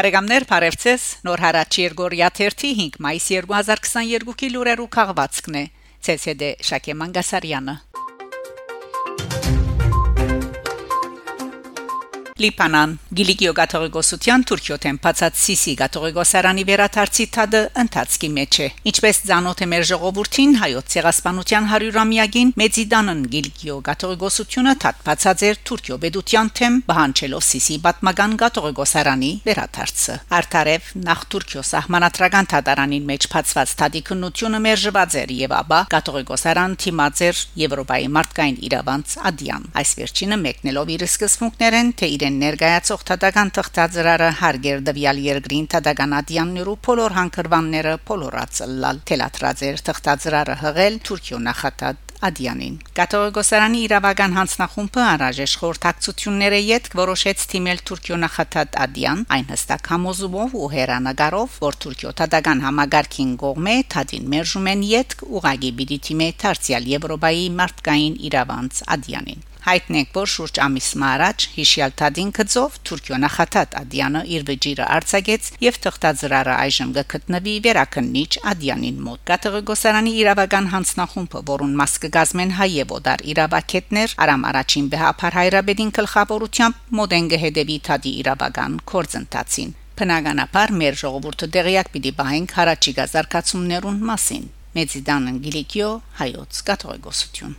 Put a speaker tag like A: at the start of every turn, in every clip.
A: Բարեկամներ Փարեվցես Նոր հարաճ Երգորիա 5 մայիս 2022-ի լուրերու քաղվածքն է ՑՍԴ Շակե Մանգասարյանը Լիբանան Գիլիկիո գաթողիկոսության Թուրքիոթեն բացած Սիսի գաթողիկոսարանի վերաթարցի թադը ընթացքի մեջ է ինչպես ցանոթ է մեր ժողովրդին հայոց ցեղասպանության 100-ամյակին Մեծիդանն Գիլիկիո գաթողիկոսությունը թադ բացած էր Թուրքիո բեդության թեմ բանջելով Սիսի պատմական գաթողիկոսարանի վերաթարցը Արտարև նախ Թուրքիո սահմանադրական թադարանին մեջ բացված թադի քննությունը մերժված էր եւ ապա գաթողիկոսարան թիմած էր Եվրոպայի մարդկային իրավանց ադիան այս վերջինը մեկնելով իր սկզբունքներեն թե իրեն են ներկայացող թադական թղթածրարը հարգեր դվյալ երկրին թադականատյաններու փոլոր հանգրվանները փոլորացլալ թելատրածեր թղթածրարը հղել Թուրքիո նախատատ Ադյանին Կաթողիկոսարանի իրավական հանձնախումբը առաջ խորհրդակցությունները յետ որոշեց թիմել Թուրքիո նախատատ Ադյան այն հստակ համոզումով ու հերանագարով որ Թուրքիո թադական համագարքին գողմե թադին մերժում են յետ ուղագի բիդի թիմե Թարցիալ Եվրոպայի մարդկային իրավանց Ադյանին Հայտնենք, որ շուրջ ամիս առաջ հիշյալ Թադին կծով Թուրքիո նախատատ Ադյանը իր վեճիրը արձակեց եւ թղթածրարը այժմ գտնվի վերակնիչ Ադյանին մոտ։ Կաթողիկոսարանի իրավական հանձնախումբը, որուն մաս կգազմեն հայ եւ օդար իրավակետներ, արամ առաջին բեհապար հայրաբեդին գլխավորությամբ մոդենգը հետևի Թադի իրավական կորձընթացին։ Բնականաբար մեր ժողովուրդը դեղյակ պիտի բահենք հարաճիգա զարգացումներուն մասին։ Մեծիդանն Գիլիկիո հայոց կաթողիկոսություն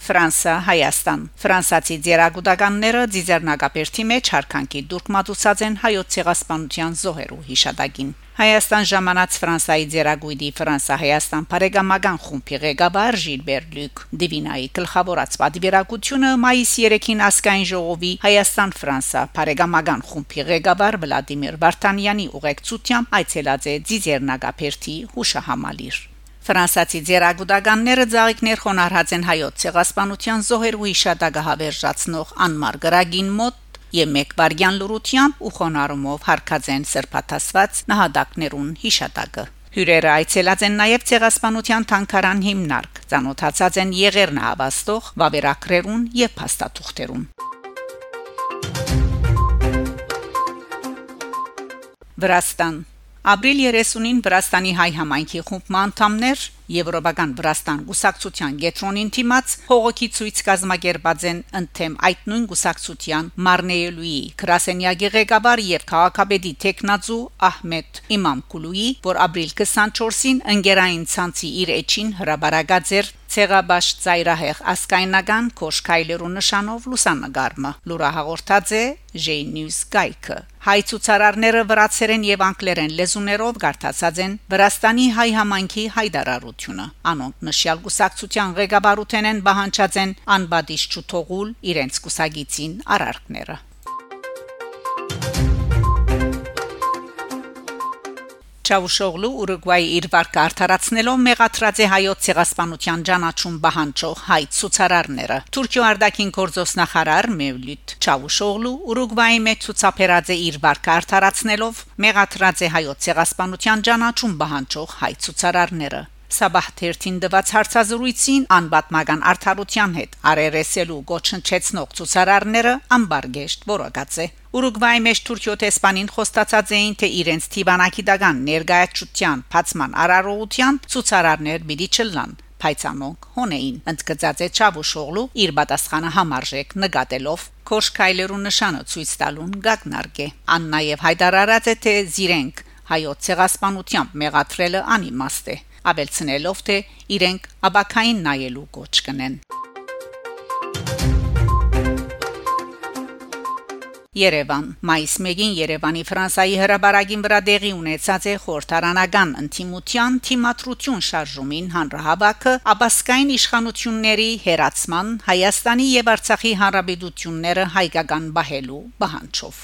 A: Ֆրանսա Հայաստան Ֆրանսացի ձերագուտականները ձիզերնագապերտի մեջ հարկանքի դուրք մատուցած են հայոց ցեղասպանության զոհերու հիշադակին Հայաստան ժամանած Ֆրանսայի ձերագույդի Ֆրանսա-Հայաստան բարեկամական խումբի ղեկավար Ժիլբեր Լյուկ Դիվինայի գլխավորած պատվիրակությունը մայիսի 3-ին ասկային ժողովի Հայաստան-Ֆրանսա բարեկամական խումբի ղեկավար Վլադիմիր Վարդանյանի ուղեկցությամբ այցելած է Ձիզերնագապերտի հուշահամալիր Ֆրանսացի ձերագուտականները ցաղիկներ խոնարհած են հայոց ցեղասպանության զոհերու իշադակը հավերժացնող անմար գրագին մոտ եւ մեկ վարյան լուրությամբ ու խոնարհումով հարկած են սրբաթասված նահատակներուն հիշատակը Հյուրերը այցելած են նաև ցեղասպանության թանկարան հիմնարկ, ցանոթացած են եղերնը հավաստող վավերակրերուն եւ փաստաթուղթերուն։ Վրաստան Ապրիլ 30-ին Վրաստանի հայ համայնքի խումբ անդամներ Եվրոպական Վրաստան գուսակցության գետրոնին թիմած հողոքի ցույց կազմակերպած են ընդեմ այդ նույն գուսակցության Մարնեյելուի Կրասենյագի ղեկավար եւ քաղաքապետի տեխնացու Ահմեդ Իմամկուլուի, որ ապրիլ 24-ին ընկերային ցանցի իր էջին հրաբարագած էր Ցեղաբաշ ծայրահեղ ասկայնական կոշկայլերու նշանով լուսանգարմը լուրահաղորդած է J-News Գայքը հայ ցուցարարները վրացերեն եւ անգլերեն լեզուներով գարտացած են Վրաստանի հայ համայնքի հայդարարությունը անոնք նշյալ գուսակցության ղեկավարութեն են բահանջած են անբադիշ ճութողուլ իրենց գուսագիցին արարքները Չավուշօղլու Ուրուգվայի իր վարկը արդարացնելով մեղադրած է հայոց ցեղասպանության ճանաչում բահանջող հայ ցուցարարները։ Թուրքիո արտաքին գործոս նախարար Մևլութ Չավուշօղլու Ուրուգվայի մեջ ցուցաբերած է իր վարկը արդարացնելով մեղադրած է հայոց ցեղասպանության ճանաչում բահանջող հայ ցուցարարները։ Սաբահ 13-ին դված հարցազրույցին անբատմական արդարության հետ արերեսելու գոչնչեցնող ցուցարարները ամբարգեշտ որակած է Ուրուգվայի մեջ Թուրքիո տեսփանին խոստացած էին թե իրենց Տիվանակիդական ներգայացության փացման արարողության ցուցարարներ պիտի չլան Փայցանոնք հոնեին ընդգծած է Չավուշօղլու իր պատասխանը համարժեք նկատելով. Քոշկայլերու նշանը ցույց տալուն գագնարկե ան նաև հայտարարած է թե զիրենք հայոց ցեղասպանությամբ մեղադրելը անիմաստ է ավելցնելով թե իրենք աբակային նայելու կոչ կնեն Երևան. Մայիս 1-ին Երևանի Ֆրանսայի հրաբարագին վրա դեղի ունեցած է խորհրդարանական ինտիմության թիմատրություն շարժումին հանրահավաքը աբասկային իշխանությունների հերացման Հայաստանի եւ Արցախի հանրապետությունները հայկական բահելու բանջով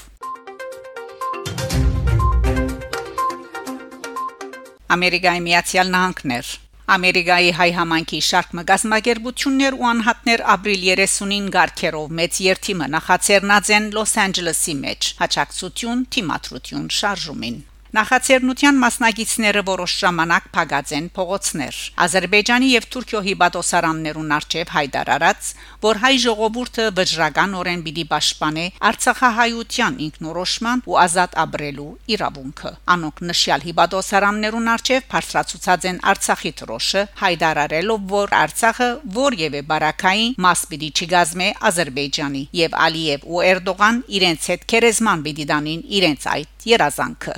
A: Ամերիկայի Միացյալ Նահանգներ Ամերիկայի հայ համանքի շարք մգազմագերբություններ ու անհատներ ապրիլ 30-ին գարկերով մեծ երթիմը նախաձեռնած են Լոս Անջելեսի մեջ հաջակցություն թիմատրություն շարժումին Նախաձեռնության մասնագետները որոշ ժամանակ փակած են փողոցներ Ադրբեջանի եւ Թուրքիո հիբատոսարաններուն արչեւ հայտարարած, որ հայ ժողովուրդը վճռականորեն պիտի պաշտպանե Արցախահայության ինքնորոշման ու ազատ ապրելու իրավունքը։ Անոնք նշյալ հիբատոսարաններուն արչեւ բարձրացուցած են Արցախի դրոշը, հայտարարելով, որ Արցախը որևէ բարակային մաս պիտի չգազմե Ադրբեջանի եւ Ալիև ու Էրդողան իրենց հետ քերեզման պիտի դանին իրենց այդ երազանքը։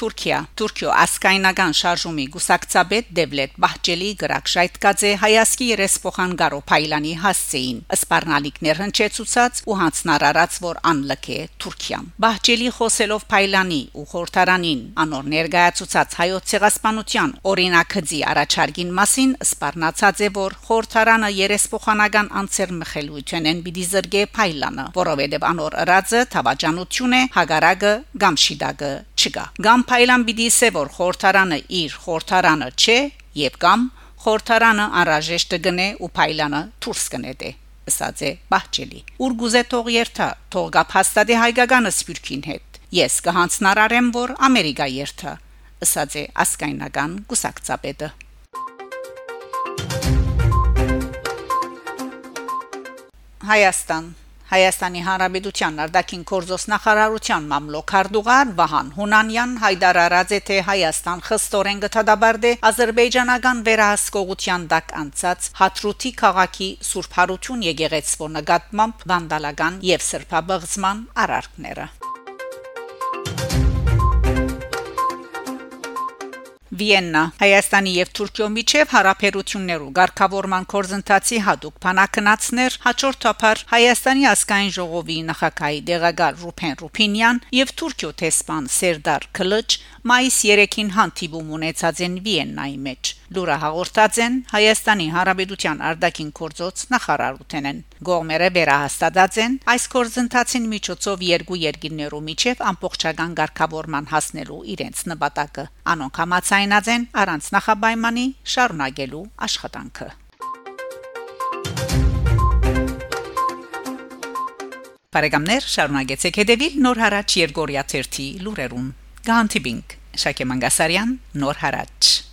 A: Թուրքիա Թուրքիո ասկայնական շարժումի գուսակցաբեդ Դևլետ Բահջելի գրակշայտկաձե հայասկի երեսփոխան Գարո Փայլանի հասցեին սպառնալիքներ հնչեցուցած ու հանցնարարած որ անլք է Թուրքիան Բահջելի խոսելով Փայլանի ու խորթարանին անոր ներկայացուցած հայոց ցեղասպանության օրինակցի առաջարկին մասին սպառնացած է որ խորթարանը երեսփոխանական անցեր մխելույթեն են պիտի զրգե Փայլանը որովհետև անոր ըրածը թավաճանություն է հագարագը կամ շիդագը չկա կամ Փայլան պիտի ասե որ խորթարանը իր խորթարանը չէ եւ կամ խորթարանը անրաժեշտ գնե ու Փայլանը դուրս կնե դե ասած է բահջելի ուր գուզե թող երթա թող գա փաստադի հայկականը սպյուրքին հետ ես կհանցնարարեմ որ ամերիկա երթա ասած է ասկայնական գուսակցապետը Հայաստան Հայաստանի Հանրապետության արտաքին գործոս նախարարության մամլոք Հարդուղար Վահան Հունանյան հայտարարած է թե Հայաստան խստորեն գտադաբարդե ազերբայջանական վերահսկողության դակ անցած Հատրութի քաղաքի Սուրբ Հարություն եկեղեցվո նկատմամբ վանդալական եւ սրբաբղծման արարքները Վիեննա Հայաստանի եւ Թուրքիո միջև հարաբերություններու ղեկավարման կորզընթացի հadoop փանակնացներ հաջորդաբար Հայաստանի ասկային ժողովի նախագահի դեղագար Ռուփեն Ռուփինյան եւ Թուրքիո տեսփան Սերդար Քլիչ մայիս 3-ին հանդիպում ունեցած են Վիեննայի մեջ։ Լուրը հաղորդած են Հայաստանի Հանրապետության արտաքին գործոց նախարարութենեն։ Գողմերը վերահաստատած են այս կորզընթացին միջոցով երկու երկիրներու միջև ամբողջական ղեկավարման հասնելու իրենց նպատակը։ Անոնք համաձայնած են առանց նախաբայմանի շարունակելու աշխատանքը։ Բարեկամներ, շարունակեցեք հետևել Նոր հարաճ Երգորիա 1-ի լուրերուն։ Գանտիբինգ Շակե Մանգասարյան Նոր հարաճ